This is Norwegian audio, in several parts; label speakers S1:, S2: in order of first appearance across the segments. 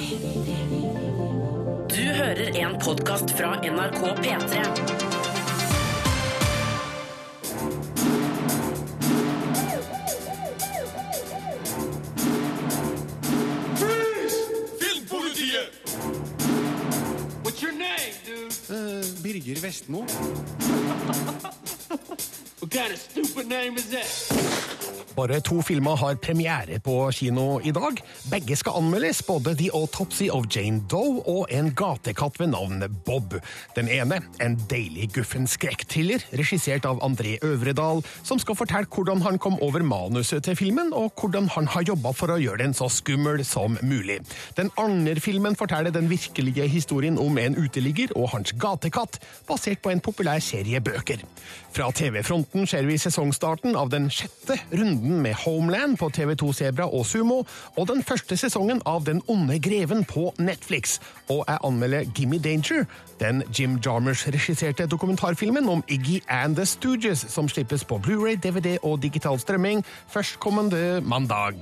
S1: Du hører en podkast fra NRK P3.
S2: Filmpolitiet!
S3: What's your name, dude?
S4: Birger Vestmo.
S3: What kind of stupid name is that?
S5: Bare to filmer har premiere på kino i dag. Begge skal anmeldes, både The Autopsy of Jane Doe og En gatekatt ved navn Bob. Den ene, en deilig guffen skrekkthriller, regissert av André Øvredal, som skal fortelle hvordan han kom over manuset til filmen, og hvordan han har jobba for å gjøre den så skummel som mulig. Den andre filmen forteller den virkelige historien om en uteligger og hans gatekatt, basert på en populær serie bøker. Fra TV-fronten ser vi sesongstarten av den sjette runden med Homeland på TV2 Sebra og Sumo, og den første sesongen av Den onde greven på Netflix. Og jeg anmelder Gimme Danger, den Jim Jarmers-regisserte dokumentarfilmen om Iggy and The Stooges, som slippes på Blu-ray, DVD og digital strømming førstkommende mandag.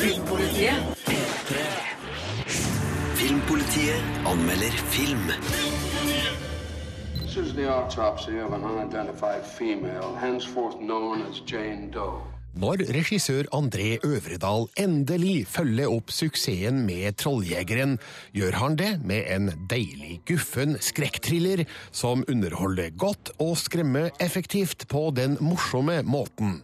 S2: Filmpolitiet
S6: Filmpolitiet anmelder film.
S7: This is the autopsy of an unidentified female, henceforth known as Jane Doe.
S5: Når regissør André Øvredal endelig følger opp suksessen med Trolljegeren, gjør han det med en deilig guffen skrekkthriller som underholder godt og skremmer effektivt på den morsomme måten.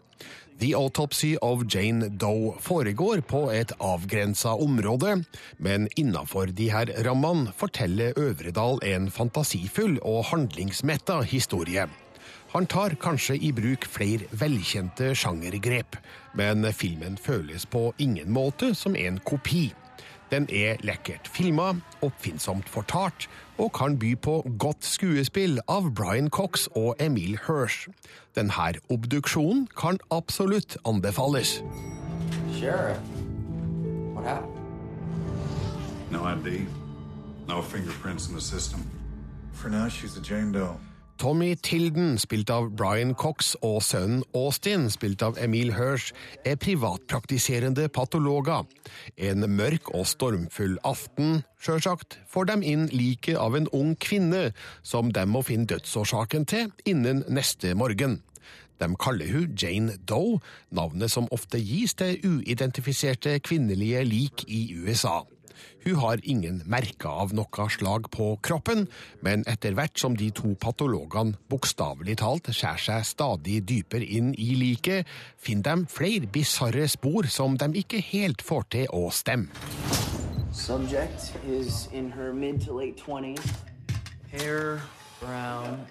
S5: The Autopsy of Jane Doe foregår på et avgrensa område, men innafor de her rammene forteller Øvredal en fantasifull og handlingsmetta historie. Han tar kanskje i bruk flere velkjente sjangergrep, men filmen føles på ingen måte som en kopi. Den er lekkert filma, oppfinnsomt fortalt, og kan by på godt skuespill av Brian Cox og Emil Hirsch. Denne obduksjonen kan absolutt anbefales.
S8: Sheriff, what happened?
S9: No ID. No fingerprints in the system.
S10: For now, she's a Jane Doe.
S5: Tommy Tilden, spilt av Brian Cox, og sønnen Austin, spilt av Emil Hirsch, er privatpraktiserende patologer. En mørk og stormfull aften, sjølsagt, får dem inn liket av en ung kvinne, som de må finne dødsårsaken til innen neste morgen. De kaller hun Jane Doe, navnet som ofte gis til uidentifiserte kvinnelige lik i USA. Hun har ingen merker av noe slag på kroppen, men etter hvert som de to patologene bokstavelig talt skjærer seg stadig dypere inn i liket, finner de flere bisarre spor som de ikke helt får til å stemme.
S8: Subject is in her mid to late 20s. Hair brown.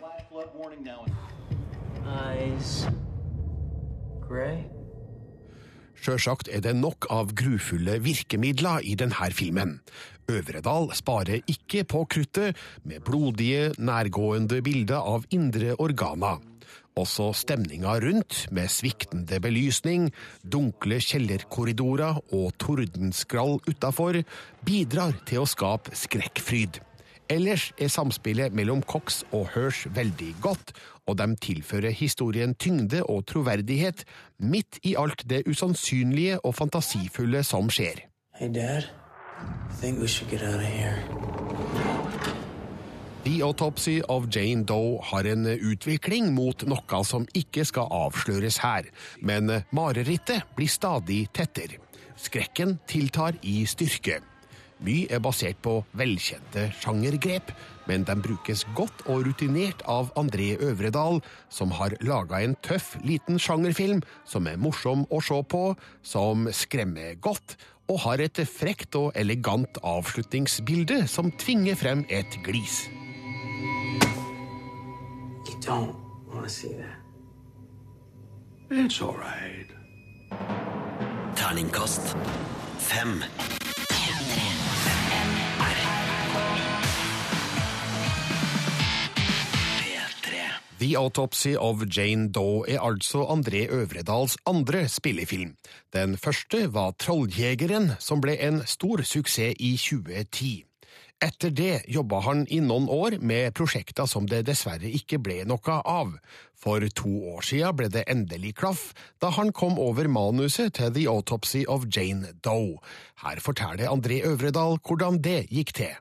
S8: Eyes gray.
S5: Sjølsagt er det nok av grufulle virkemidler i denne filmen. Øvredal sparer ikke på kruttet med blodige, nærgående bilder av indre organer. Også stemninga rundt, med sviktende belysning, dunkle kjellerkorridorer og tordenskrall utafor, bidrar til å skape skrekkfryd. Ellers er samspillet mellom Cox og Hirsch veldig godt, og de tilfører historien tyngde og troverdighet midt i alt det usannsynlige og fantasifulle som skjer.
S8: Hey, Dad.
S5: The Autopsy of Jane Doe har en utvikling mot noe som ikke skal avsløres her, men marerittet blir stadig tettere. Skrekken tiltar i styrke. Mye er basert på velkjente sjangergrep, men de brukes godt og rutinert av André Øvredal, som har laga en tøff, liten sjangerfilm som er morsom å se på, som skremmer godt, og har et frekt og elegant avslutningsbilde som tvinger frem et glis.
S8: You don't want to see that.
S7: It's all right.
S6: Terningkast fem.
S5: The Autopsy of Jane Doe er altså André Øvredals andre spillefilm. Den første var Trolljegeren, som ble en stor suksess i 2010. Etter det jobba han i noen år med prosjekter som det dessverre ikke ble noe av. For to år siden ble det endelig klaff, da han kom over manuset til The Autopsy of Jane Doe. Her forteller André Øvredal hvordan det gikk til.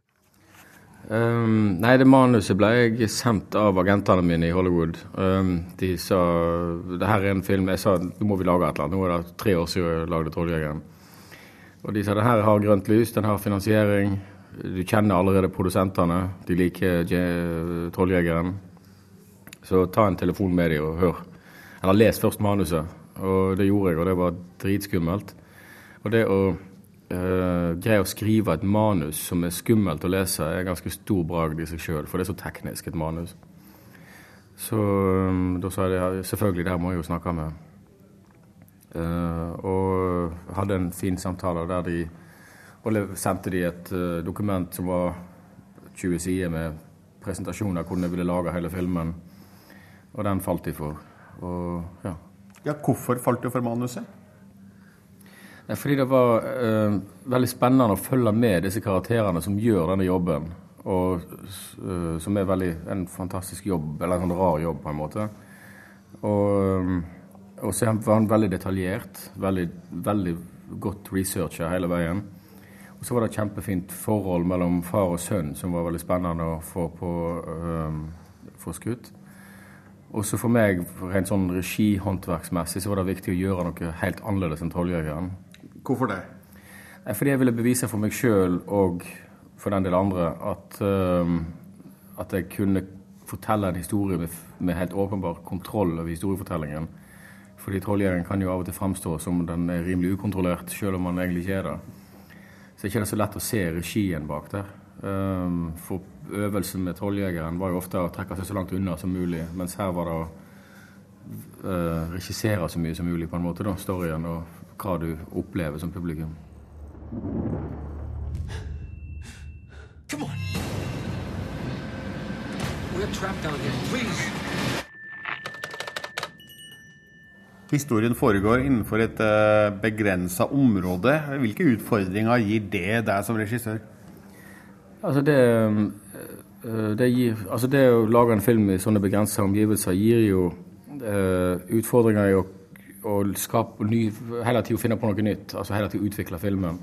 S4: Um, nei, det manuset ble jeg sendt av agentene mine i Hollywood. Um, de sa det her er en film Jeg sa nå må vi lage et eller annet. Nå er det tre år siden jeg lagde 'Trolljegeren'. Og de sa det her har grønt lys, den har finansiering. Du kjenner allerede produsentene. De liker Trolljegeren. Så ta en telefon med dem og hør. Eller les først manuset. Og det gjorde jeg, og det var dritskummelt. Og det å uh, greie å skrive et manus som er skummelt å lese, er ganske stor bragd i seg sjøl, for det er så teknisk, et manus. Så um, da sa jeg selvfølgelig, det her må jeg jo snakke med. Uh, og hadde en fin samtale der de Og sendte de et uh, dokument som var 20 sider med presentasjon av hvordan de ville lage hele filmen. Og den falt de for. Og ja.
S11: Ja, Hvorfor falt du for manuset?
S4: Fordi det var uh, veldig spennende å følge med disse karakterene som gjør denne jobben. Og uh, som er veldig, en fantastisk jobb, eller en sånn rar jobb, på en måte. Og, um, og så var han veldig detaljert. Veldig, veldig godt researcha hele veien. Og så var det et kjempefint forhold mellom far og sønn som var veldig spennende å få på um, få skutt. Og så for meg, rent sånn regihåndverksmessig, så var det viktig å gjøre noe helt annerledes enn 'Trolljegeren'.
S11: Hvorfor det?
S4: Fordi jeg ville bevise for meg sjøl og for den del andre at, uh, at jeg kunne fortelle en historie med, med, helt åpenbar kontroll over historiefortellingen. Fordi trolljegeren kan jo av og til fremstå som den er rimelig ukontrollert, sjøl om man egentlig ikke er det. Så det er ikke så lett å se regien bak der. Um, for øvelsen med trolljegeren var jo ofte å trekke seg så langt unna som mulig, mens her var det å uh, regissere så mye som mulig, på en måte, da, storyen. og hva du opplever som publikum.
S3: Come on. We're trapped down here. Please.
S11: Historien foregår innenfor et uh, begrensa område. Hvilke utfordringer gir det deg som regissør?
S4: Altså det, eh, det, gir, altså det å lage en film i sånne begrensa omgivelser gir jo uh, utfordringer i å og skape ny, hele tida finne på noe nytt. altså Hele tiden utvikle filmen.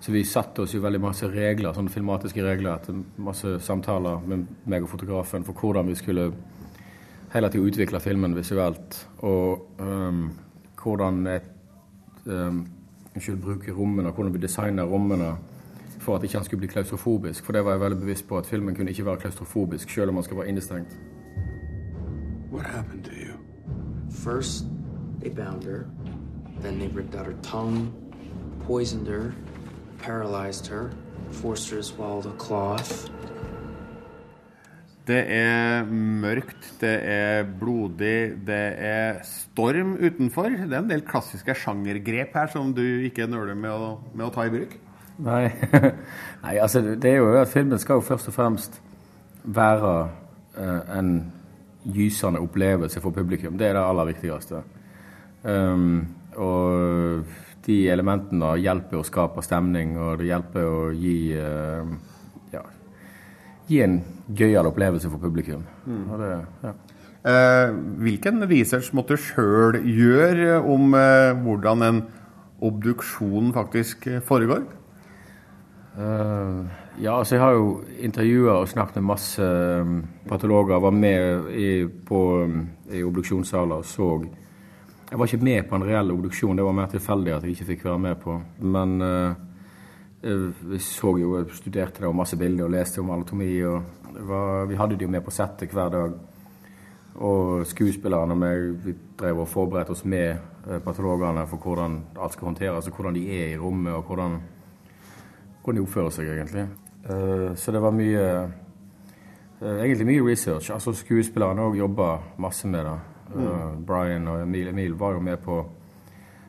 S4: Så vi satte oss jo veldig masse regler, sånne filmatiske regler etter masse samtaler med meg og fotografen for hvordan vi skulle hele tiden utvikle filmen visuelt. Og um, hvordan et, um, Unnskyld, bruke rommene, hvordan vi designer rommene for at ikke han skulle bli klaustrofobisk. For det var jeg veldig bevisst på, at filmen kunne ikke være klaustrofobisk selv om han skulle være innestengt.
S7: What happened to you?
S8: First, They bound her. Then they ripped out her tongue, poisoned her, paralyzed her, forced her to swallow the cloth.
S11: Det er mørkt, det er blodig, det er storm utenfor. Det er en del klassiske sjangergrep her som du ikke nøler med å, med å ta i bruk?
S4: Nei. Nei, altså det er jo at filmen skal jo først og fremst være eh, en gysende opplevelse for publikum. Det er det aller viktigste. Um, og de elementene hjelper å skape stemning, og det hjelper å gi, uh, ja, gi en gøyal opplevelse for publikum. Mm. Det, ja.
S11: uh, hvilken research måtte du sjøl gjøre om uh, hvordan en obduksjon faktisk foregår?
S4: ja, altså jeg har jo intervjua og snakket med masse um, patologer. Var med i, på, i obduksjonssaler og så jeg var ikke med på en reell obduksjon, det var mer tilfeldig at jeg ikke fikk være med på. Men uh, vi så jo, jeg studerte det og masse bilder og leste om anatomi. og var, Vi hadde det jo med på settet hver dag. Og skuespillerne og meg vi drev og forberedte oss med uh, patologene for hvordan alt skal håndteres, og hvordan de er i rommet, og hvordan, hvordan de oppfører seg, egentlig. Så det var mye Egentlig mye research. Altså Skuespillerne òg jobba masse med det. Mm. Brian og Emil, Emil var jo med på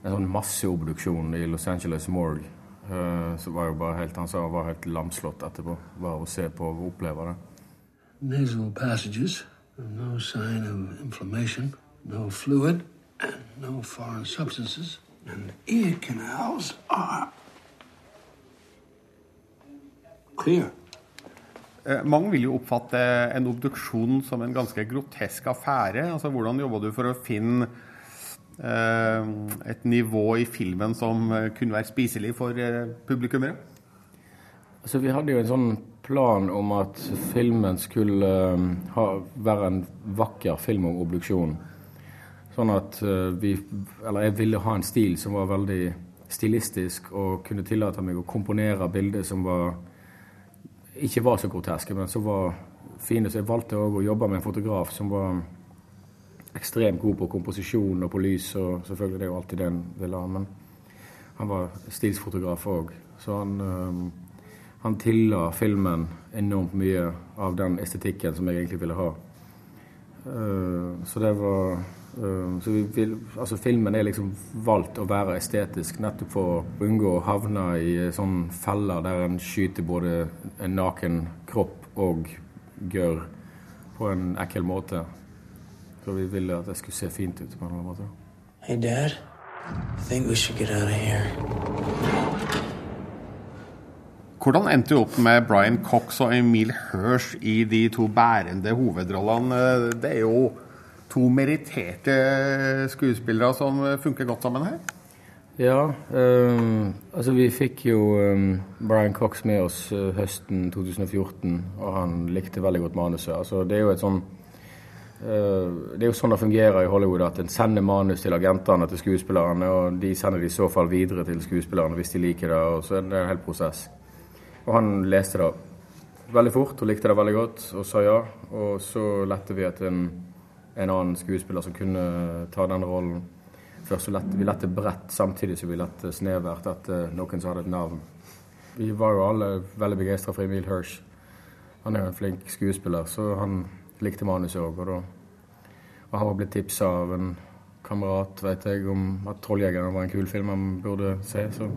S4: en sånn masseobduksjon i Los Angeles Morgue. Uh, så var jo bare helt, Han sa han var helt lamslått etterpå. Bare å se på og oppleve det.
S12: Nasal passages, no sign of inflammation, no fluid, no foreign substances. And ear canals are clear.
S11: Eh, mange vil jo oppfatte en obduksjon som en ganske grotesk affære. Altså, Hvordan jobba du for å finne eh, et nivå i filmen som eh, kunne være spiselig for eh, publikummere?
S4: Altså, vi hadde jo en sånn plan om at filmen skulle eh, ha, være en vakker film om obduksjon. Sånn at uh, vi Eller jeg ville ha en stil som var veldig stilistisk, og kunne tillate meg å komponere bilder som var ikke var så groteske, men som var fine. Så jeg valgte å jobbe med en fotograf som var ekstremt god på komposisjon og på lys, og selvfølgelig det er jo alltid det en vil ha. Men han var stilsfotograf òg, så han uh, han tilla filmen enormt mye av den estetikken som jeg egentlig ville ha. Uh, så det var så vi vil, altså Filmen er liksom valgt å være estetisk nettopp for å unngå å havne i sånne feller der en skyter både en naken kropp og gørr på en ekkel måte. Så vi ville at det skulle se fint ut på en eller annen måte.
S8: Hey, Dad. I think we should get out of here.
S11: Hvordan endte du opp med Brian Cox og Emil Hirsch i de to bærende hovedrollene? Det er jo to meritterte skuespillere som funker godt sammen her.
S4: Ja, um, altså vi fikk jo um, Brian Cox med oss uh, høsten 2014, og han likte veldig godt manuset. Altså, det er jo et sånn uh, det er jo sånn det fungerer i Hollywood, at en sender manus til agentene til skuespillerne, og de sender det i så fall videre til skuespillerne hvis de liker det, og så er det en hel prosess. Og han leste det veldig fort og likte det veldig godt og sa ja. Og så lette vi etter en, en annen skuespiller som kunne ta den rollen. Først så lette vi lette bredt samtidig som vi lette snevert etter noen som hadde et navn. Vi var jo alle veldig begeistra for Emil Hirsch. Han er jo en flink skuespiller, så han likte manuset òg. Og, og han var blitt tipsa av en kamerat vet jeg, om at 'Trolljegeren' var en kul film han burde se. Så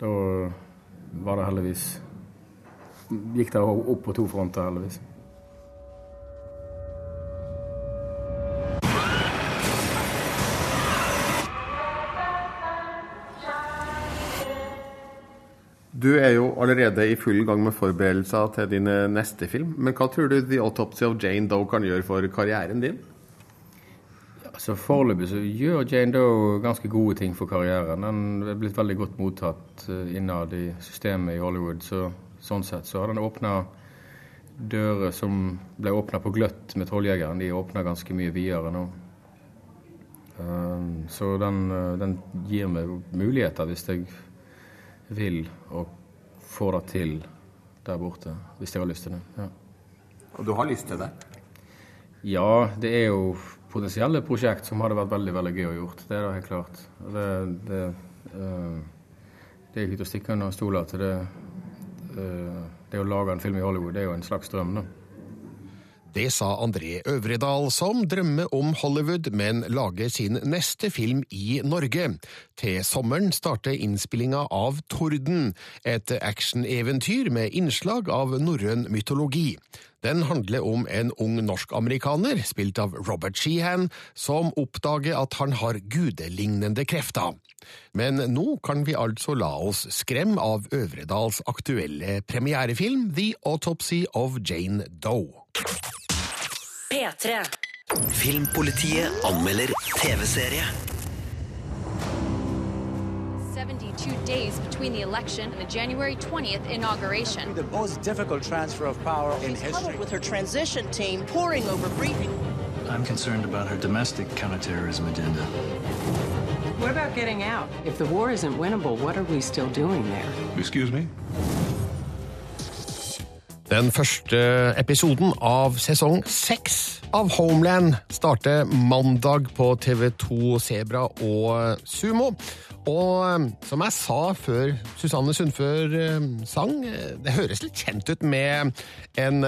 S4: da var det heldigvis Gikk det opp på to fronter, heldigvis.
S11: Du er jo allerede i full gang med forberedelser til din neste film. Men hva tror du The Autopsy of Jane Doe kan gjøre for karrieren din?
S4: Så Foreløpig så gjør Jane Doe ganske gode ting for karrieren. Den er blitt veldig godt mottatt innad i systemet i Hollywood. Så, sånn sett så har den åpna dører som ble åpna på gløtt med 'Trolljegeren'. De er åpna ganske mye videre nå. Um, så den, den, gir meg muligheter hvis jeg vil og får det til der borte. Hvis jeg har lyst til det. Ja.
S11: Og du har lyst til det?
S4: Ja, det er jo potensielle prosjekt som hadde vært veldig veldig gøy å gjort. Det er da helt klart. Det, det, uh, det er ikke til å stikke under stoler at det. Uh, det å lage en film i Hollywood det er jo en slags drøm. da.
S5: Det sa André Øvredal, som drømmer om Hollywood, men lager sin neste film i Norge. Til sommeren starter innspillinga av Torden, et actioneventyr med innslag av norrøn mytologi. Den handler om en ung norsk-amerikaner, spilt av Robert Sheehan, som oppdager at han har gudelignende krefter. Men nå kan vi altså la oss skremme av Øvredals aktuelle premierefilm The Autopsy of Jane Doe.
S1: P3.
S6: Filmpolitiet anmelder TV-serie.
S13: 72 days between the election and the January 20th inauguration.
S14: The most difficult transfer of power in history.
S15: with her transition team poring over briefing.
S16: I'm concerned about her domestic counterterrorism agenda.
S17: What about getting out? If the war isn't winnable, what are we still doing there?
S16: Excuse me?
S5: Den første episoden av sesong seks av Homeland starter mandag på TV2 Sebra og Sumo. Og som jeg sa før Susanne Sundfør sang, det høres litt kjent ut med en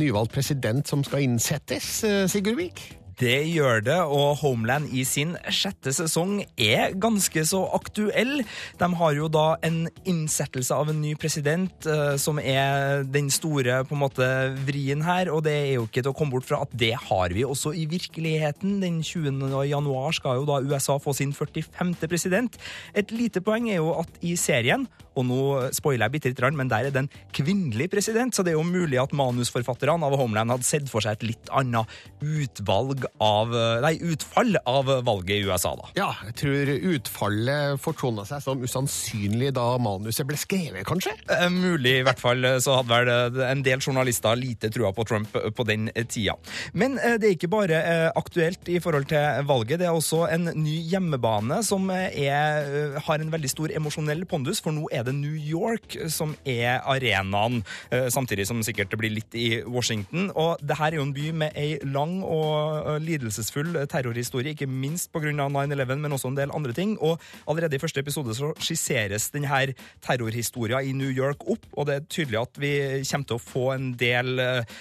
S5: nyvalgt president som skal innsettes, Sigurd Vik?
S18: Det gjør det, og Homeland i sin sjette sesong er ganske så aktuell. De har jo da en innsettelse av en ny president uh, som er den store på en måte vrien her, og det er jo ikke til å komme bort fra at det har vi også i virkeligheten. Den 20. januar skal jo da USA få sin 45. president. Et lite poeng er jo at i serien og nå spoiler jeg bitte litt, men der er det en kvinnelig president, så det er jo mulig at manusforfatterne av Homeland hadde sett for seg et litt annet utvalg av, nei, utfall av valget i USA, da.
S5: Ja, jeg tror utfallet fortona seg som usannsynlig da manuset ble skrevet, kanskje?
S18: Eh, mulig, i hvert fall så hadde vel eh, en del journalister lite trua på Trump på den tida. Men eh, det er ikke bare eh, aktuelt i forhold til valget, det er også en ny hjemmebane som er, eh, har en veldig stor emosjonell pondus, for nå er det New York som er arenaen, eh, samtidig som sikkert det blir litt i Washington. Og det her er jo en by med ei lang og eh, lidelsesfull terrorhistorie, ikke minst pga. 9-11, men også en del andre ting. Og allerede i første episode så skisseres denne terrorhistoria i New York opp, og det er tydelig at vi kommer til å få en del eh,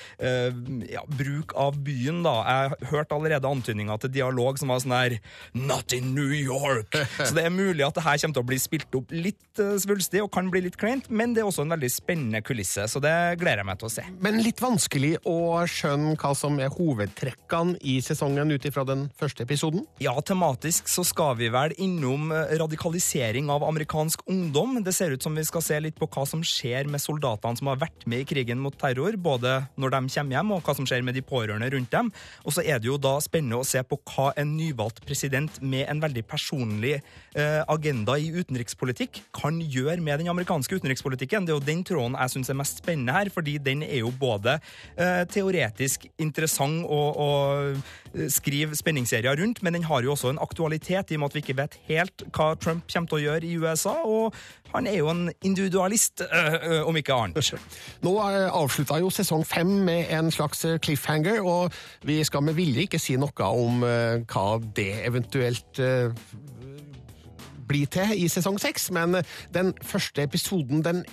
S18: ja, bruk av byen, da. Jeg hørte allerede antydninger til dialog som var sånn her Not in New York! Så det er mulig at det her kommer til å bli spilt opp litt uh, svulstig og kan bli litt kleint, men det er også en veldig spennende kulisse, så det gleder jeg meg til å se.
S5: Men litt vanskelig å skjønne hva som er hovedtrekkene i sesongen ut ifra den første episoden?
S18: Ja, tematisk så skal vi vel innom eh, radikalisering av amerikansk ungdom. Det ser ut som vi skal se litt på hva som skjer med soldatene som har vært med i krigen mot terror, både når de kommer hjem og hva som skjer med de pårørende rundt dem. Og så er det jo da spennende å se på hva en nyvalgt president med en veldig personlig eh, agenda i utenrikspolitikk kan gjøre med den amerikanske utenrikspolitikken. Det er jo den tråden jeg syns er mest spennende her, fordi den er jo både eh, teoretisk interessant og, og skrive spenningsserier rundt, men den har jo også en aktualitet i og med at vi ikke vet helt hva Trump kommer til å gjøre i USA. og han er jo en individualist, øh, om ikke annet.
S5: Nå avslutta jo sesong fem med en slags cliffhanger, og vi skal med vilje ikke si noe om øh, hva det eventuelt uh, blir til i sesong seks, men den første episoden, den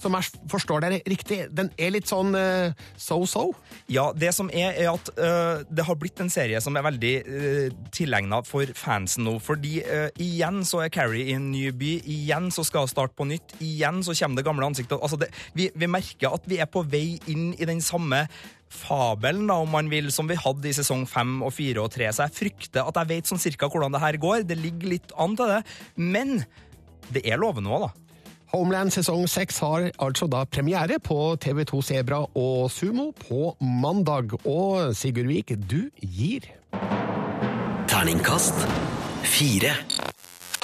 S5: som jeg forstår det riktig, den er litt sånn uh, so-so?
S18: Ja, det som er, er at uh, det har blitt en serie som er veldig uh, tilegna for fansen nå. Fordi uh, igjen så er Carrie i en ny by, igjen så skal hun starte på nytt, igjen så kommer det gamle ansiktet. Altså det, vi, vi merker at vi er på vei inn i den samme fabelen, da, om man vil, som vi hadde i sesong fem og fire og tre. Så jeg frykter at jeg vet sånn cirka hvordan det her går. Det ligger litt an til det. Men det er lovende òg, da.
S5: Homeland sesong seks har altså da premiere på TV2 Sebra og Sumo på mandag. Og Sigurd Vik, du gir
S6: Terningkast fire.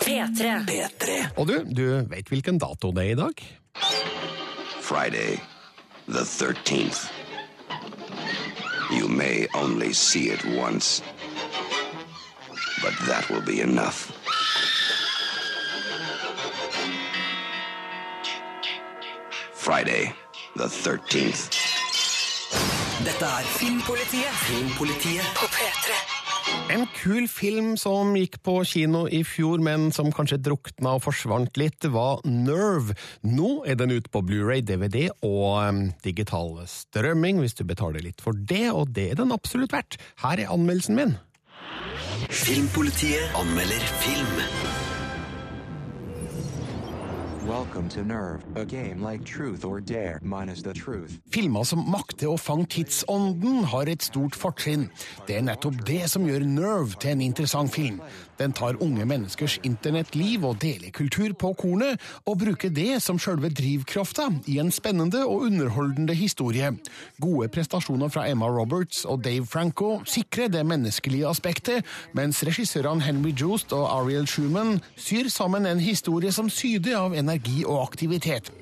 S1: P3.
S6: P3.
S5: Og du, du vet hvilken dato det er i dag?
S19: Friday, the 13th. You may only see it once, but that will be enough. Friday, the 13th.
S6: Dette er Filmpolitiet. Filmpolitiet på P3.
S5: En kul film som gikk på kino i fjor, men som kanskje drukna og forsvant litt, var Nerve. Nå er den ute på Blu-ray, DVD og um, digital strømming, hvis du betaler litt for det, og det er den absolutt verdt. Her er anmeldelsen min.
S6: Filmpolitiet anmelder film.
S20: Welcome to Nerve, a game like Truth or Dare minus the truth.
S5: Filmer som makter å fange tidsånden, har et stort fortrinn. Det er nettopp det som gjør Nerve til en interessant film. Den tar unge menneskers internettliv og delekultur på kornet, og bruker det som sjølve drivkrafta i en spennende og underholdende historie. Gode prestasjoner fra Emma Roberts og Dave Franco sikrer det menneskelige aspektet, mens regissørene Henry Joost og Ariel Schumann syr sammen en historie som syder av energi og aktivitet.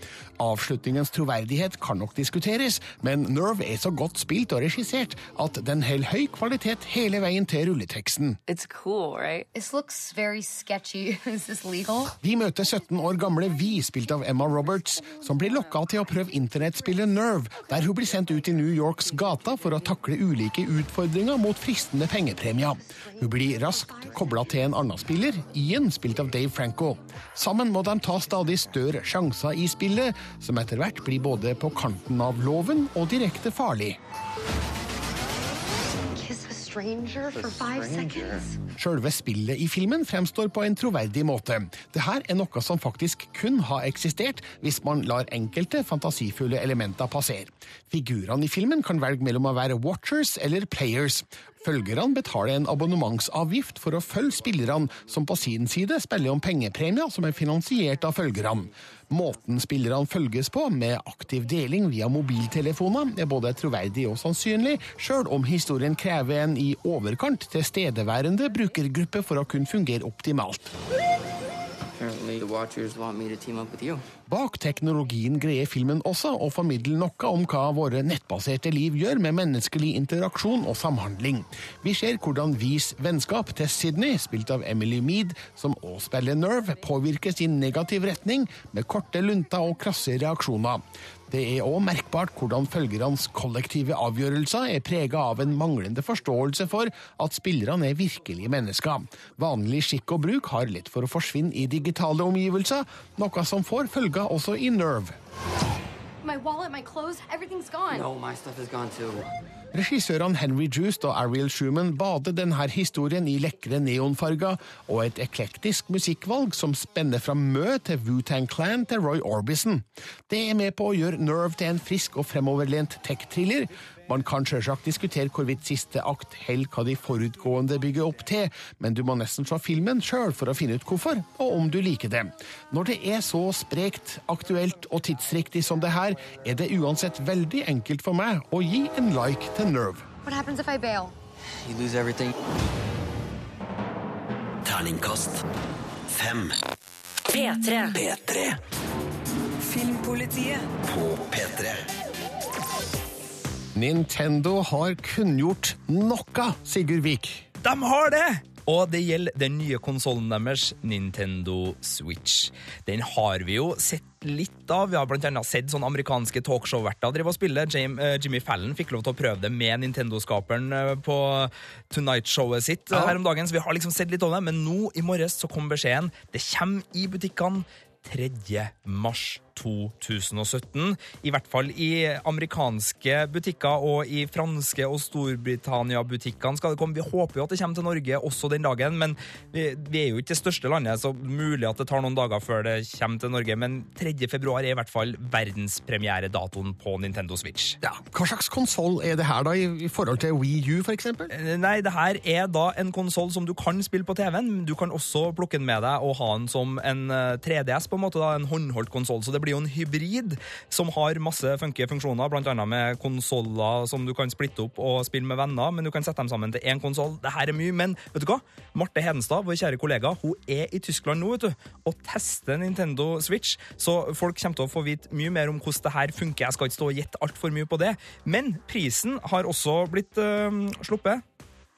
S5: Avslutningens troverdighet kan nok diskuteres, men Nerve er så godt spilt og regissert at den holder høy kvalitet hele veien til rulleteksten.
S21: It's cool, right? This looks very sketchy. Is this legal?
S5: Vi møter 17 år gamle Vi, spilt av Emma Roberts, som blir lokka til å prøve internettspillet Nerve, der hun blir sendt ut i New Yorks gata for å takle ulike utfordringer mot fristende pengepremier. Hun blir raskt kobla til en annen spiller, Ian, spilt av Dave Franco. Sammen må de ta stadig større sjanser i spillet, som etter hvert blir både på kanten av loven og direkte farlig.
S21: stranger for five seconds?
S5: Selve spillet i filmen fremstår på en troverdig måte. Dette er noe som faktisk kun har eksistert hvis man lar enkelte fantasifulle elementer passere. Figurene i filmen kan velge mellom å være watchers eller players. Følgerne betaler en abonnementsavgift for å følge spillerne, som på sin side spiller om pengepremier som er finansiert av følgerne. Måten spillerne følges på, med aktiv deling via mobiltelefoner, er både troverdig og sannsynlig, sjøl om historien krever en i overkant tilstedeværende brukergruppe for å kunne fungere optimalt. Bak teknologien greier filmen også å formidle noe om hva våre nettbaserte liv gjør med menneskelig interaksjon og samhandling. Vi ser hvordan Vis vennskap til Sydney, spilt av Emily Mead, som også spiller Nerve, påvirkes i negativ retning med korte lunter og krasse reaksjoner. Det er òg merkbart hvordan følgernes kollektive avgjørelser er prega av en manglende forståelse for at spillerne er virkelige mennesker. Vanlig skikk og bruk har lett for å forsvinne i digitale omgivelser, noe som får følger også i Nerve.
S21: My wallet, my clothes, everything's gone.
S8: No, my stuff is gone too.
S5: Regissørene Henry Joost og Ariel Schumann bader denne historien i lekre neonfarger og et eklektisk musikkvalg som spenner fra Mø til Wu-Tang Clan til Roy Orbison. Det er med på å gjøre Nerve til en frisk og fremoverlent tech-thriller. Man kan selvsagt diskutere hvorvidt siste akt holder hva de forutgående bygger opp til, men du må nesten se filmen sjøl for å finne ut hvorfor, og om du liker det. Når det er så sprekt, aktuelt og tidsriktig som det her, er det uansett veldig enkelt for meg å gi en like til Nerve.
S21: What happens if I bail?
S8: You lose everything.
S6: Terningkast fem.
S1: P3.
S6: P3
S22: Filmpolitiet.
S6: på P3.
S5: Nintendo har kunngjort noe, Sigurd Vik.
S18: De har det! Og det gjelder den nye konsollen deres, Nintendo Switch. Den har vi jo sett litt av. Vi har blant annet sett sånne amerikanske talkshow-verter drive og spille. Eh, Jimmy Fallon fikk lov til å prøve det med Nintendo-skaperen eh, på Tonight-showet sitt eh,
S5: Ja.
S18: her om dagen, så vi har liksom sett litt av det. Men nå i morges så kom beskjeden. Det kommer i butikkene 3. mars 2017. I hvert fall i amerikanske butikker og i franske og Storbritannia-butikkene skal det komme. Vi håper jo at det kommer til Norge også den dagen, men vi, vi er jo ikke det største landet, så mulig at det tar noen dager før det kommer til Norge. Men 3. februar er i hvert fall verdenspremieredatoen på Nintendo Switch.
S5: Ja, Hva slags konsoll er det her, da, i, forhold til Wii U, f.eks.?
S18: Eh, Nei, det her er da en konsoll som du kan spille på TV-en. men Du kan også plukke den med deg og ha den som en eh, 3DS, på en måte da, en håndholdt konsoll. Så det blir jo en hybrid som har masse funky funksjoner, annet med konsoller som du kan splitte opp og spille med venner, men du kan sette dem sammen til én konsoll. Det her er mye, men vet du hva? Marte Hedenstad, vår kjære kollega, hun er i Tyskland nå, vet du, og tester Nintendo Switch, så folk kommer til å få vite mye mer om hvordan det her funker. Jeg skal ikke stå og gjette altfor mye på det, men prisen har også blitt øh, sluppet.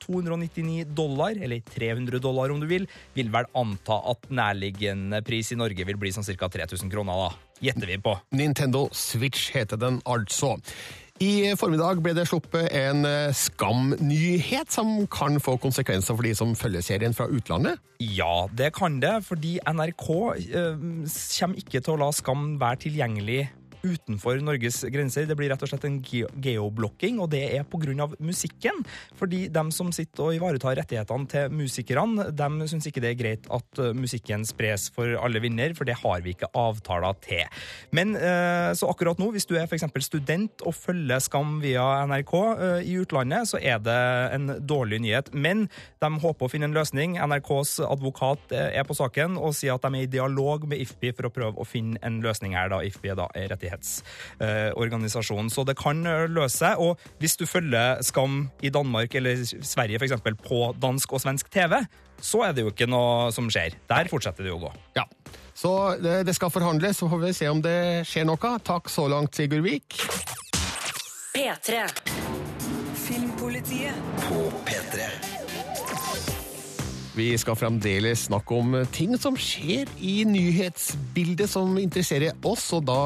S18: 299 dollar, eller 300 dollar om du vil, vil vel anta at nærliggende pris i Norge vil bli sånn ca. 3000 kroner, da. Gjetter vi på.
S5: Nintendo Switch heter den altså. I formiddag ble det sluppet en eh, skamnyhet som kan få konsekvenser for de som følger serien fra utlandet.
S18: Ja, det kan det, fordi NRK eh, kommer ikke til å la Skam være tilgjengelig utenfor Norges grenser. Det blir rett og slett en geoblocking, og det er pga. musikken. Fordi de som sitter og ivaretar rettighetene til musikerne, de syns ikke det er greit at eh, musikken spres for alle vinner, for det har vi ikke avtaler til. Men eh, så akkurat nå, hvis du er f.eks. student og følger Skam via NRK eh, i utlandet, så er det en dårlig nyhet. Men de håper å finne en løsning. NRKs advokat er på saken og sier at de er i dialog med IFPI for å prøve å finne en løsning her. da IFPI er da en. Så det kan eh, løse seg. Og hvis du følger Skam i Danmark eller Sverige eksempel, på dansk og svensk TV, så er det jo ikke noe som skjer. Der fortsetter det jo å gå.
S5: Ja. Så det, det skal forhandles, så får vi se om det skjer noe. Takk så langt, Sigurd Vik.
S1: P3.
S22: Filmpolitiet.
S6: På P3.
S5: Vi skal fremdeles snakke om ting som skjer i nyhetsbildet som interesserer oss, og da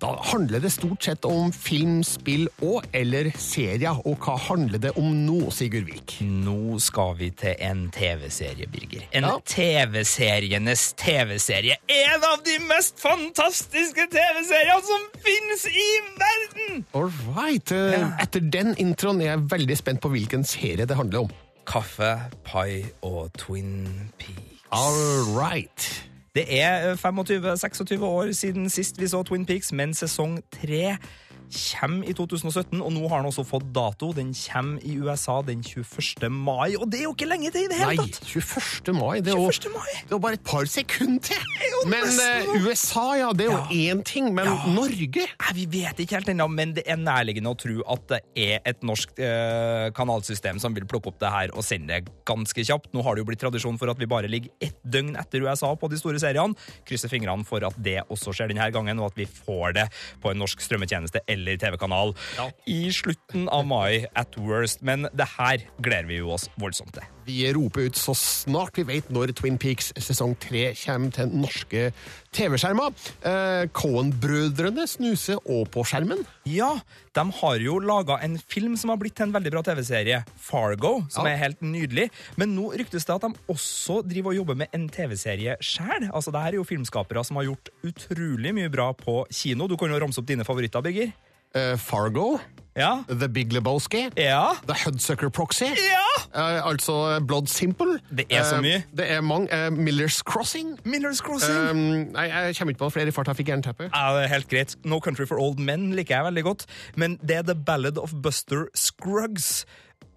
S5: Da handler det stort sett om film, spill og eller serier. Og hva handler det om nå, Sigurd Vik?
S18: Nå skal vi til en TV-serie, Birger. En TV-serienes TV-serie. En av de mest fantastiske TV-seriene som finnes i verden!
S5: All right. Ja. Etter den introen er jeg veldig spent på hvilken serie det handler om.
S18: Kaffe, pai og Twin Peaks.
S5: All right.
S18: Det er 25-26 år siden sist vi så Twin Peaks, men sesong tre kommer i 2017, og nå har den også fått dato. Den kommer i USA den 21. mai, og det er jo ikke lenge til i det hele
S5: Nei,
S18: tatt!
S5: 21. mai. Det er,
S18: 21. mai.
S5: det er jo bare et par sekunder til! Men
S18: nesten
S5: eh. USA, ja, det er jo én ting. Men Norge
S18: Nei, Vi vet ikke helt ennå, men det er nærliggende å tro at det er et norsk eh, kanalsystem som vil plukke opp det her og sende det ganske kjapt. Nå har det jo blitt tradisjon for at vi bare ligger ett døgn etter USA på de store seriene. Krysser fingrene for at det også skjer denne gangen, og at vi får det på en norsk strømmetjeneste eller TV-kanal i slutten av mai at worst. Men det her gleder vi jo oss voldsomt til.
S5: Vi roper ut så snart vi vet når Twin Peaks sesong tre kommer til norske TV-skjermer. Eh, Cohen-brødrene snuser òg på skjermen.
S18: Ja, de har jo laga en film som har blitt til en veldig bra TV-serie, Fargo, som
S5: Ja.
S18: er helt nydelig. Men nå ryktes det at de også driver og jobber med en TV-serie sjæl. Altså, det her er jo filmskapere som har gjort utrolig mye bra på kino. Du kan jo ramse opp dine favoritter, Birger.
S5: Eh, Fargo.
S18: Ja.
S5: The Big Lebowski.
S18: Ja.
S5: The Hudsucker Proxy.
S18: Ja.
S5: Eh, altså Blood Simple.
S18: Det er så
S5: Eh,
S18: mye.
S5: det er mange. Eh, Miller's Crossing.
S18: Miller's Crossing.
S5: Eh, nei, jeg kommer ikke på flere i farta. Fikk jernteppe.
S18: Ja, det er helt greit. No Country for Old Men liker jeg veldig godt. Men det er The Ballad of Buster Scruggs.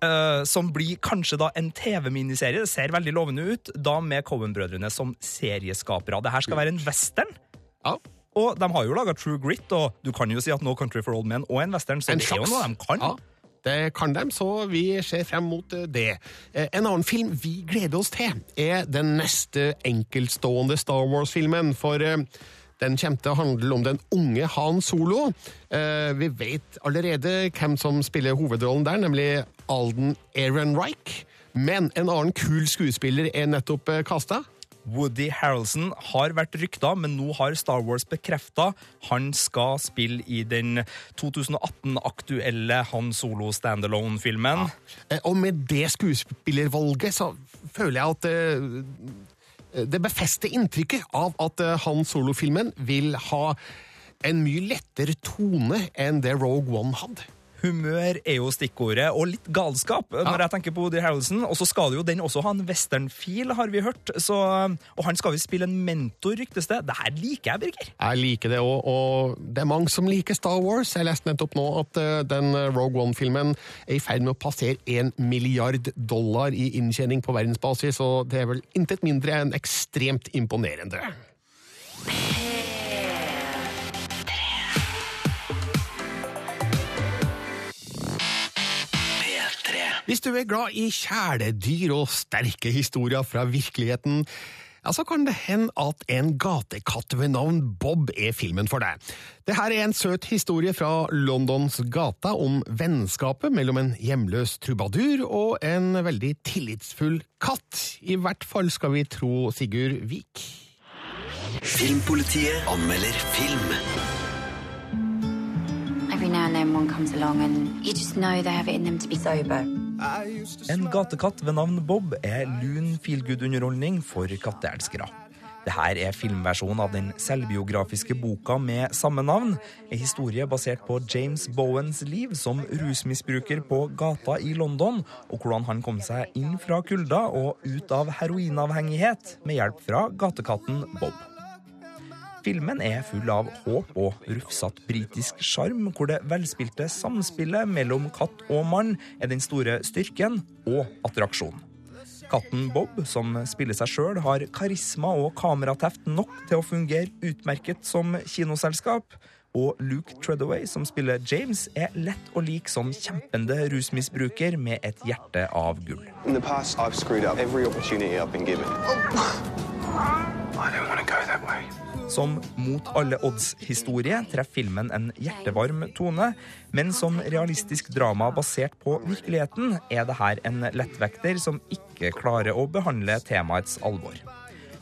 S18: Uh, som blir kanskje da en TV-miniserie. Det ser veldig lovende ut. Da med Cohen-brødrene som serieskapere. Det her skal være en western. Og de har jo laga True Grit, og du kan jo si at No Country for Old Men og en western, så
S5: En
S18: det er jo noe de kan.
S5: Ja, det kan de, så vi ser frem mot eh, det. Eh, En annen film vi gleder oss til, er den neste enkeltstående Star Wars-filmen. For eh, den kommer til å handle om den unge Han Solo. Vi vet allerede hvem som spiller hovedrollen der, nemlig Alden Ehrenreich. Men en annen kul skuespiller er nettopp kasta.
S18: Woody Harrelson har vært rykta, men nå har Star Wars bekrefta han skal spille i den 2018-aktuelle Han Solo standalone-filmen.
S5: Ja. Og med det skuespillervalget så føler jeg at eh, det befester inntrykket av at eh, Han Solo-filmen vil ha en mye lettere tone enn det Rogue One hadde.
S18: Humør er jo stikkordet, og litt galskap når jeg tenker på Woody Harrelson. Og så skal jo den også ha en westernfil, har vi hørt. Så, og han skal vi spille en mentor, ryktes det. Det her liker jeg, Birger.
S5: Jeg liker det òg, og det er mange som liker Star Wars. Jeg leste nettopp nå at eh, den Rogue One-filmen er i ferd med å passere én milliard dollar i inntjening på verdensbasis, og det er vel intet mindre enn ekstremt imponerende. Hvis du er glad i kjæledyr og sterke historier fra virkeligheten, ja, så kan det hende at en gatekatt ved navn Bob er filmen for deg. Dette er en søt historie fra Londons gata om vennskapet mellom en hjemløs trubadur og en veldig tillitsfull katt. I hvert fall skal vi tro Sigurd Vik.
S6: Filmpolitiet anmelder film.
S22: Every now and then one comes along and you just know they have it in them to be sober.
S18: En gatekatt ved navn Bob er lun feelgood-underholdning for katteelskere. Dette er filmversjonen av den selvbiografiske boka med samme navn. En historie basert på James Bowens liv som rusmisbruker på gata i London, og hvordan han kom seg inn fra kulda og ut av heroinavhengighet med hjelp fra gatekatten Bob. Filmen er full av håp og rufsatt britisk sjarm, hvor det velspilte samspillet mellom katt og mann er den store styrken og attraksjonen. Katten Bob, som spiller seg sjøl, har karisma og kamerateft nok til å fungere utmerket som kinoselskap. Og Luke Treadaway, som spiller James, er lett å like som kjempende rusmisbruker med et hjerte av gull.
S23: Past, given. I don't want to go that way.
S18: Som mot alle odds-historie treffer filmen en hjertevarm tone, men som realistisk drama basert på virkeligheten er det her en lettvekter som ikke klarer å behandle temaets alvor.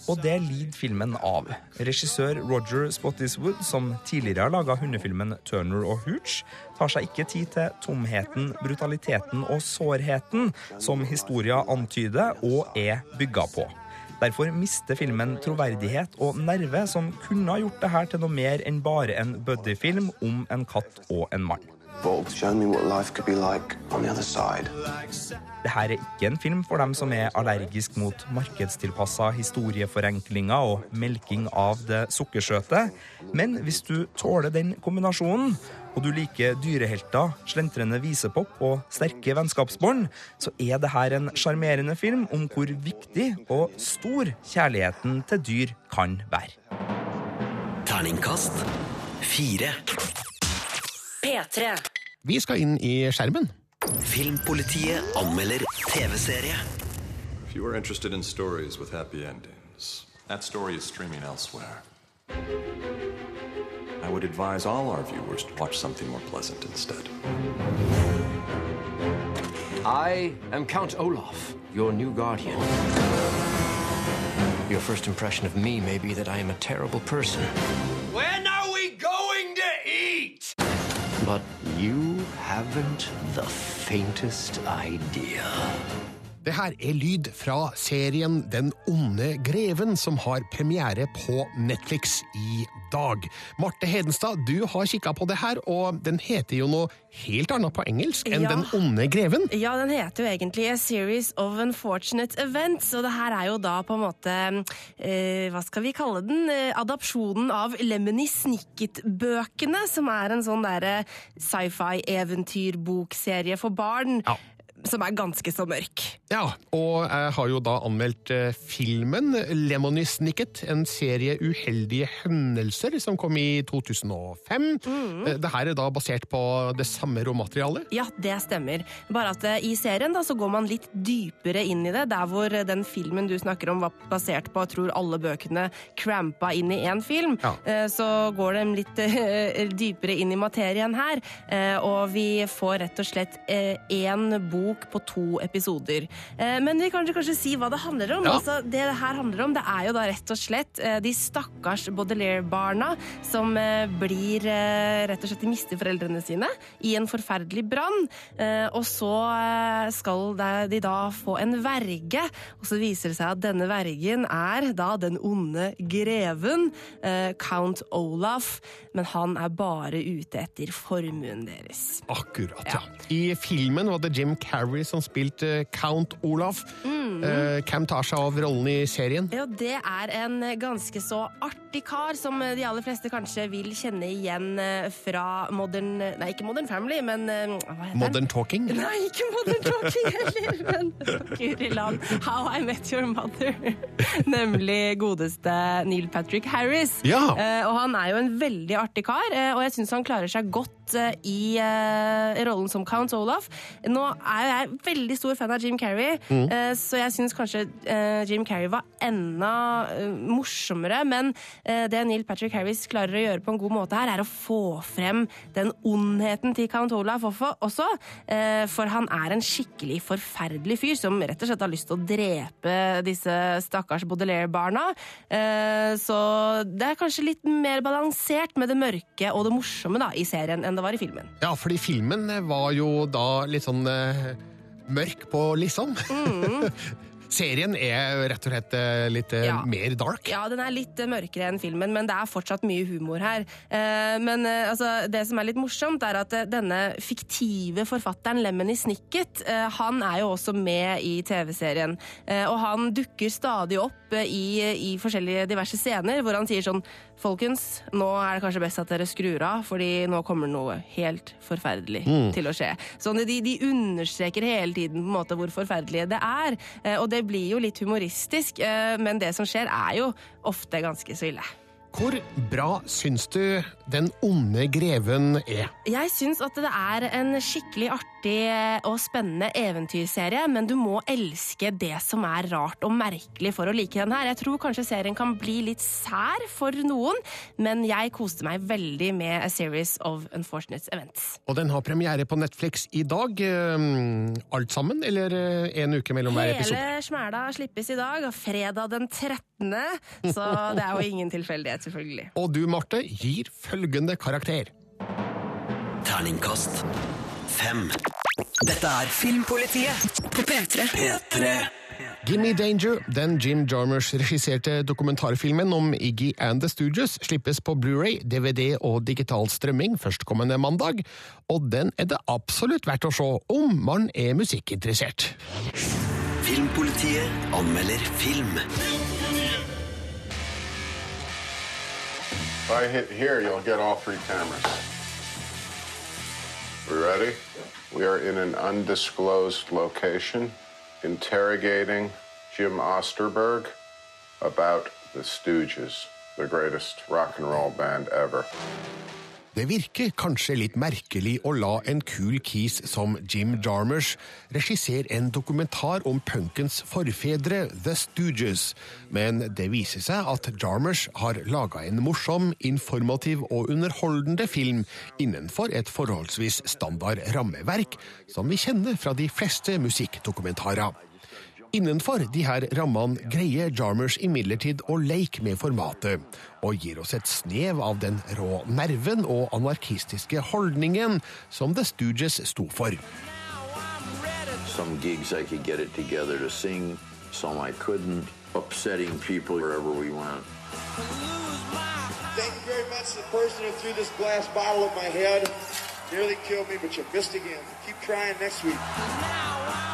S18: Og det lider filmen av. Regissør Roger Spottiswood, som tidligere har laga hundefilmen Turner og Hooch, tar seg ikke tid til tomheten, brutaliteten og sårheten som historia antyder og er bygga på. Derfor mister filmen troverdighet og nerve, som kunne ha gjort det her til noe mer enn bare en buddyfilm om en katt og en mann.
S23: Bolt showed me what life could be like on the other side.
S18: Det her er ikke en film for dem som er allergisk mot markedstilpassa historieforenklinger og melking av det sukkersøte, men hvis du tåler den kombinasjonen, og du liker dyrehelter, slentrende visepop og sterke vennskapsbånd, så er det her en sjarmerende film om hvor viktig og stor kjærligheten til dyr kan være.
S6: Terningkast fire.
S1: P3.
S5: Vi skal inn i skjermen.
S6: Filmpolitiet anmelder TV-serie.
S24: If you are interested in stories with happy endings, that story is streaming elsewhere. I would advise all our viewers to watch something more pleasant instead.
S3: I am Count Olaf, your new guardian. Your first impression of me may be that I am a terrible person. But you haven't the faintest idea.
S5: Det her er lyd fra serien Den onde greven, som har premiere på Netflix i dag. Marte Hedenstad, du har kikka på det her, og den heter jo noe helt annet på engelsk enn
S25: Ja.
S5: Den onde greven.
S25: Ja, den heter jo egentlig A Series of Unfortunate Events, og det her er jo da på en måte eh, Hva skal vi kalle den? Eh, adapsjonen av Lemony Snicket-bøkene, som er en sånn derre sci-fi-eventyrbokserie for barn. Som er ganske så mørk.
S5: Ja, og jeg har jo da anmeldt eh, filmen Lemony Snicket, en serie uheldige hendelser som kom i 2005. Mm. Det her er da basert på det samme råmaterialet.
S25: Ja, det stemmer. Bare at eh, i serien da, så går man litt dypere inn i det. Der hvor eh, den filmen du snakker om var basert på, jeg tror alle bøkene crampa inn i én film, ja. så går de litt eh, dypere inn i materien her. Eh, Og vi får rett og slett én bok på to episoder. Eh, Men vi kan kanskje si hva det handler om.
S26: Ja.
S25: Altså, det det her handler om, det er jo da rett og slett eh, de stakkars Baudelaire-barna som eh, blir rett og slett de mister foreldrene sine i en forferdelig brann. Og så skal de da få en verge, og så viser det seg at denne vergen er da den onde greven, count Olaf, men han er bare ute etter formuen deres.
S5: Akkurat, ja. I filmen var det Jim Carrey som spilte Count Olaf. Eh, Hvem tar seg av rollen i serien?
S25: Ja, det er en ganske så artig kar, som de aller fleste kanskje vil kjenne igjen eh, fra Modern Nei, ikke Modern Family, men eh, hva heter?
S5: Modern Talking?
S25: Nei, ikke Modern Talking heller, men Guri land. How I Met Your Mother. Nemlig godeste Neil Patrick Harris.
S5: Ja.
S25: Eh, og han er jo en veldig artig kar, og jeg syns han klarer seg godt i uh, rollen som Count Olaf. Nå er jeg veldig stor fan av Jim Carrey,
S26: Mm.
S25: uh, så jeg syns kanskje uh, Jim Carrey var enda morsommere, men det Neil Patrick Harris klarer å gjøre på en god måte her, er å få frem den ondheten til Count Olaf også, eh, for han er en skikkelig forferdelig fyr som rett og slett har lyst til å drepe disse stakkars Baudelaire-barna. Eh, Så det er kanskje litt mer balansert med det mørke og det morsomme da, i serien enn det var i filmen.
S5: Ja, fordi filmen var jo da litt sånn eh, mørk på liksom.
S25: Mm.
S5: Serien er rett og slett eh, litt eh,
S25: Ja.
S5: mer dark.
S25: Ja, den er litt eh, mørkere enn filmen, men det er fortsatt mye humor her. Men altså, det som er litt morsomt, er at denne fiktive forfatteren Lemony Snicket, han er jo også med i TV-serien. Og han dukker stadig opp i, i forskjellige diverse scener hvor han sier sånn Folkens, nå er det kanskje best at dere skrur av, fordi nå kommer noe helt forferdelig
S26: Mm.
S25: til å skje. Så de, de understreker hele tiden på en måte hvor forferdelige det er. Og det blir jo litt humoristisk, eh, men det som skjer er jo ofte ganske så ille.
S5: Hvor bra syns du Den onde greven er?
S25: Jeg syns at det er en skikkelig artig og spennende eventyrserie, men du må elske det som er rart og merkelig for å like den her. Jeg tror kanskje serien kan bli litt sær for noen, men jeg koste meg veldig med A Series of Unfortunate Events.
S5: Og den har premiere på Netflix i dag. eh, Alt sammen, eller eh, en uke mellom hver episode?
S25: Hele smæla slippes i dag, fredag den 13., så det er jo ingen tilfeldighet, selvfølgelig.
S5: Og du, Marte, gir følgende karakter.
S6: Terningkast fem. Dette er Filmpolitiet på P3. P3.
S5: Gimme Danger, den Jim Jarmers regisserte dokumentarfilmen om Iggy and The Stooges, slippes på Blu-ray, DVD og digital strømming førstkommende mandag, og den er det absolutt verdt å se om man er musikkinteressert.
S6: Filmpolitiet anmelder film.
S27: If I hit here, you'll get all three cameras. We ready? We are in an undisclosed location interrogating Jim Osterberg about the Stooges, the greatest rock and roll band ever.
S5: Det virker kanskje litt merkelig å la en kul kis som Jim Jarmers regissere en dokumentar om punkens forfedre, The Stooges, men det viser seg at Jarmers har laga en morsom, informativ og underholdende film innenfor et forholdsvis standard rammeverk, som vi kjenner fra de fleste musikkdokumentarer. Innenfor de her rammene greier Jarmers imidlertid å leke med formatet, og gir oss et snev av den rå nerven og anarkistiske holdningen som The Stooges sto for.
S28: Some gigs I could get it together to sing, some I couldn't, upsetting people wherever we went.
S26: Thank you very much to the person who threw this glass bottle at my head. Nearly killed me, but you missed again. Keep trying next week.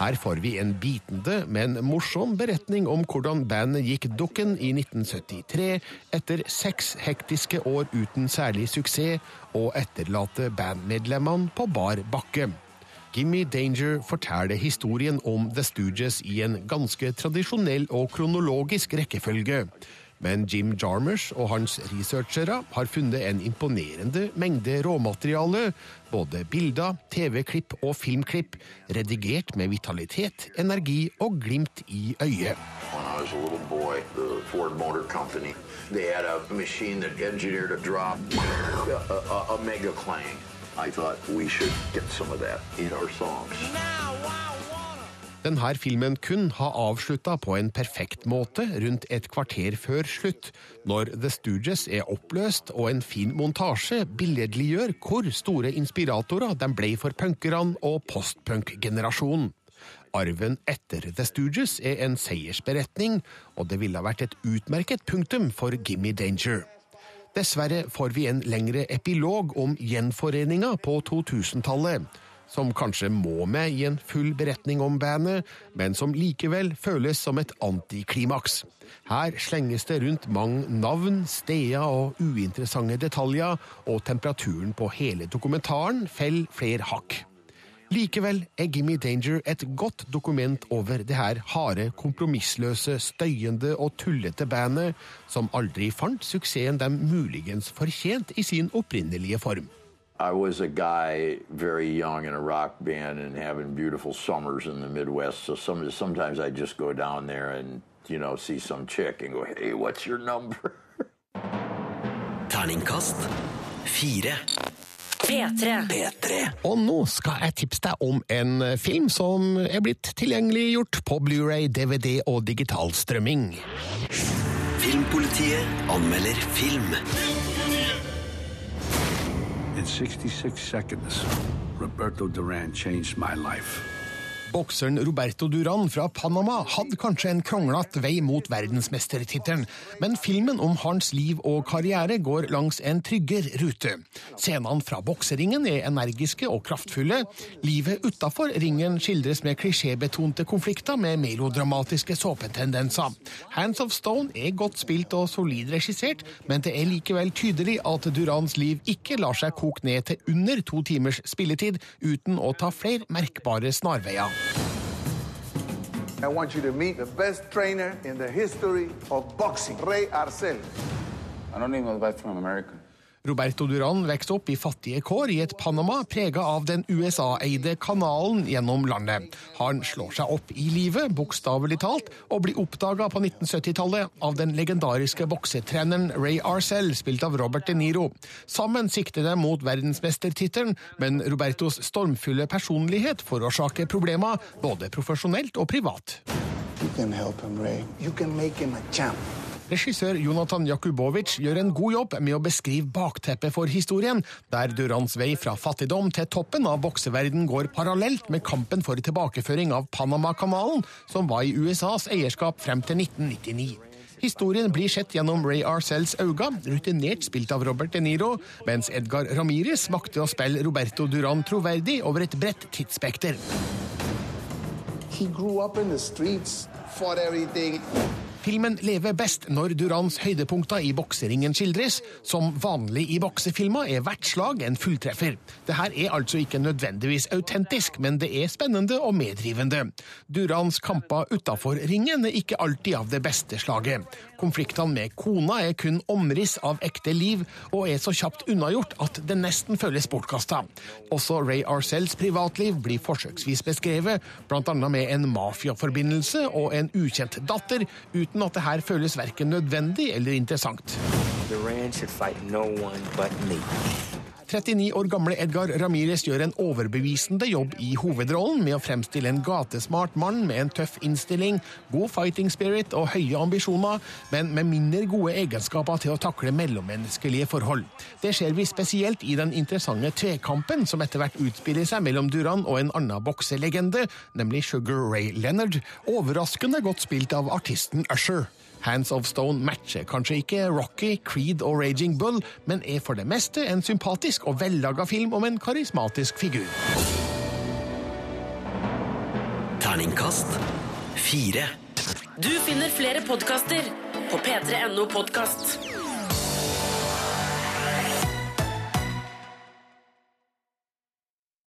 S5: Her får vi en bitende, men morsom beretning om hvordan bandet gikk dukken i 1973, etter seks hektiske år uten særlig suksess, og etterlate bandmedlemmene på bar bakke. Gimme Danger forteller historien om The Stooges i en ganske tradisjonell og kronologisk rekkefølge. Men Jim Jarmers og hans researchere har funnet en imponerende mengde råmateriale, både bilder, TV-klipp og filmklipp, redigert med vitalitet, energi og glimt i øyet.
S28: Boy, Ford Motor Company, they had a machine that engineered a drop, a, a, a mega clang. I thought we should get some of that in our songs.
S5: Denne filmen kun har avslutta på en perfekt måte rundt et kvarter før slutt, når The Stooges er oppløst og en fin montasje billedliggjør hvor store inspiratorer de ble for punkerne og postpunk-generasjonen. Arven etter The Stooges er en seiersberetning, og det ville ha vært et utmerket punktum for Gimme Danger. Dessverre får vi en lengre epilog om gjenforeninga på 2000-tallet, som kanskje må med i en full beretning om bandet, men som likevel føles som et antiklimaks. Her slenges det rundt mange navn, steder og uinteressante detaljer, og temperaturen på hele dokumentaren faller flere hakk. Likevel er Gimme Danger et godt dokument over det her harde, kompromissløse, støyende og tullete bandet, som aldri fant suksessen de muligens fortjent i sin opprinnelige form.
S28: I was a guy very young in a rock band and having beautiful summers in the Midwest. So some, sometimes I just go down there and, you know, see some chick and go, hey, what's your number?
S6: Terningkast fire.
S1: P3.
S6: P3.
S5: Og nå skal jeg tipse deg om en film som er blitt tilgjengeliggjort på Blu-ray, DVD og digital strømming.
S6: Filmpolitiet anmelder film.
S16: In 66 seconds, Roberto Duran changed my life.
S5: Bokseren Roberto Duran fra Panama hadde kanskje en kronglete vei mot verdensmestertittelen, men filmen om hans liv og karriere går langs en tryggere rute. Scenene fra bokseringen er energiske og kraftfulle. Livet utafor ringen skildres med klisjébetonte konflikter med melodramatiske såpetendenser. Hands of Stone er godt spilt og solid regissert, men det er likevel tydelig at Durans liv ikke lar seg koke ned til under to timers spilletid uten å ta flere merkbare snarveier.
S29: I want you to meet the best trainer in the history of boxing, Ray Arcel.
S23: I don't even know need advice from America.
S5: Roberto Duran vokste opp i fattige kår i et Panama prega av den USA-eide kanalen gjennom landet. Han slår seg opp i livet, bokstavelig talt, og blir oppdaga på 1970-tallet av den legendariske boksetreneren Ray Arcel, spilt av Robert De Niro. Sammen sikter de mot verdensmestertittelen, men Robertos stormfulle personlighet forårsaker problemer både profesjonelt og privat.
S23: You can help him, Ray. You can make him a champ.
S5: Regissør Jonathan Jakubovic gjør en god jobb med å beskrive bakteppet for historien, der Durans vei fra fattigdom til toppen av bokseverden går parallelt med kampen for tilbakeføring av Panamakanalen, som var i USAs eierskap frem til 1999. Historien blir sett gjennom Ray Arcells øyne, rutinert spilt av Robert De Niro, mens Edgar Ramires makter å spille Roberto Duran troverdig over et bredt tidsspekter.
S23: He grew up in the streets, fought.
S5: Filmen lever best når Durans høydepunkter i bokseringen skildres. Som vanlig i boksefilmer er hvert slag en fulltreffer. Det her er altså ikke nødvendigvis autentisk, men det er spennende og medrivende. Durans kamper utafor ringen er ikke alltid av det beste slaget. Konfliktene med kona er kun omriss av ekte liv, og er så kjapt unnagjort at det nesten føles bortkasta. Også Ray Arcells privatliv blir forsøksvis beskrevet, bl.a. med en mafiaforbindelse og en ukjent datter, uten at det her føles verken nødvendig eller interessant.
S30: Duran should fight no one but.
S5: 39 år gamle Edgar Ramires gjør en overbevisende jobb i hovedrollen med å fremstille en gatesmart mann med en tøff innstilling, god fighting spirit og høye ambisjoner, men med mindre gode egenskaper til å takle mellommenneskelige forhold. Det ser vi spesielt i den interessante tvekampen som etter hvert utspiller seg mellom Duran og en annen bokselegende, nemlig Sugar Ray Leonard, overraskende godt spilt av artisten Usher. Hands of Stone matcher kanskje ikke Rocky, Creed og Raging Bull, men er for det meste en sympatisk og vellaga film om en karismatisk figur.
S6: Terningkast fire.
S1: Du finner flere podkaster på p3.no podkast.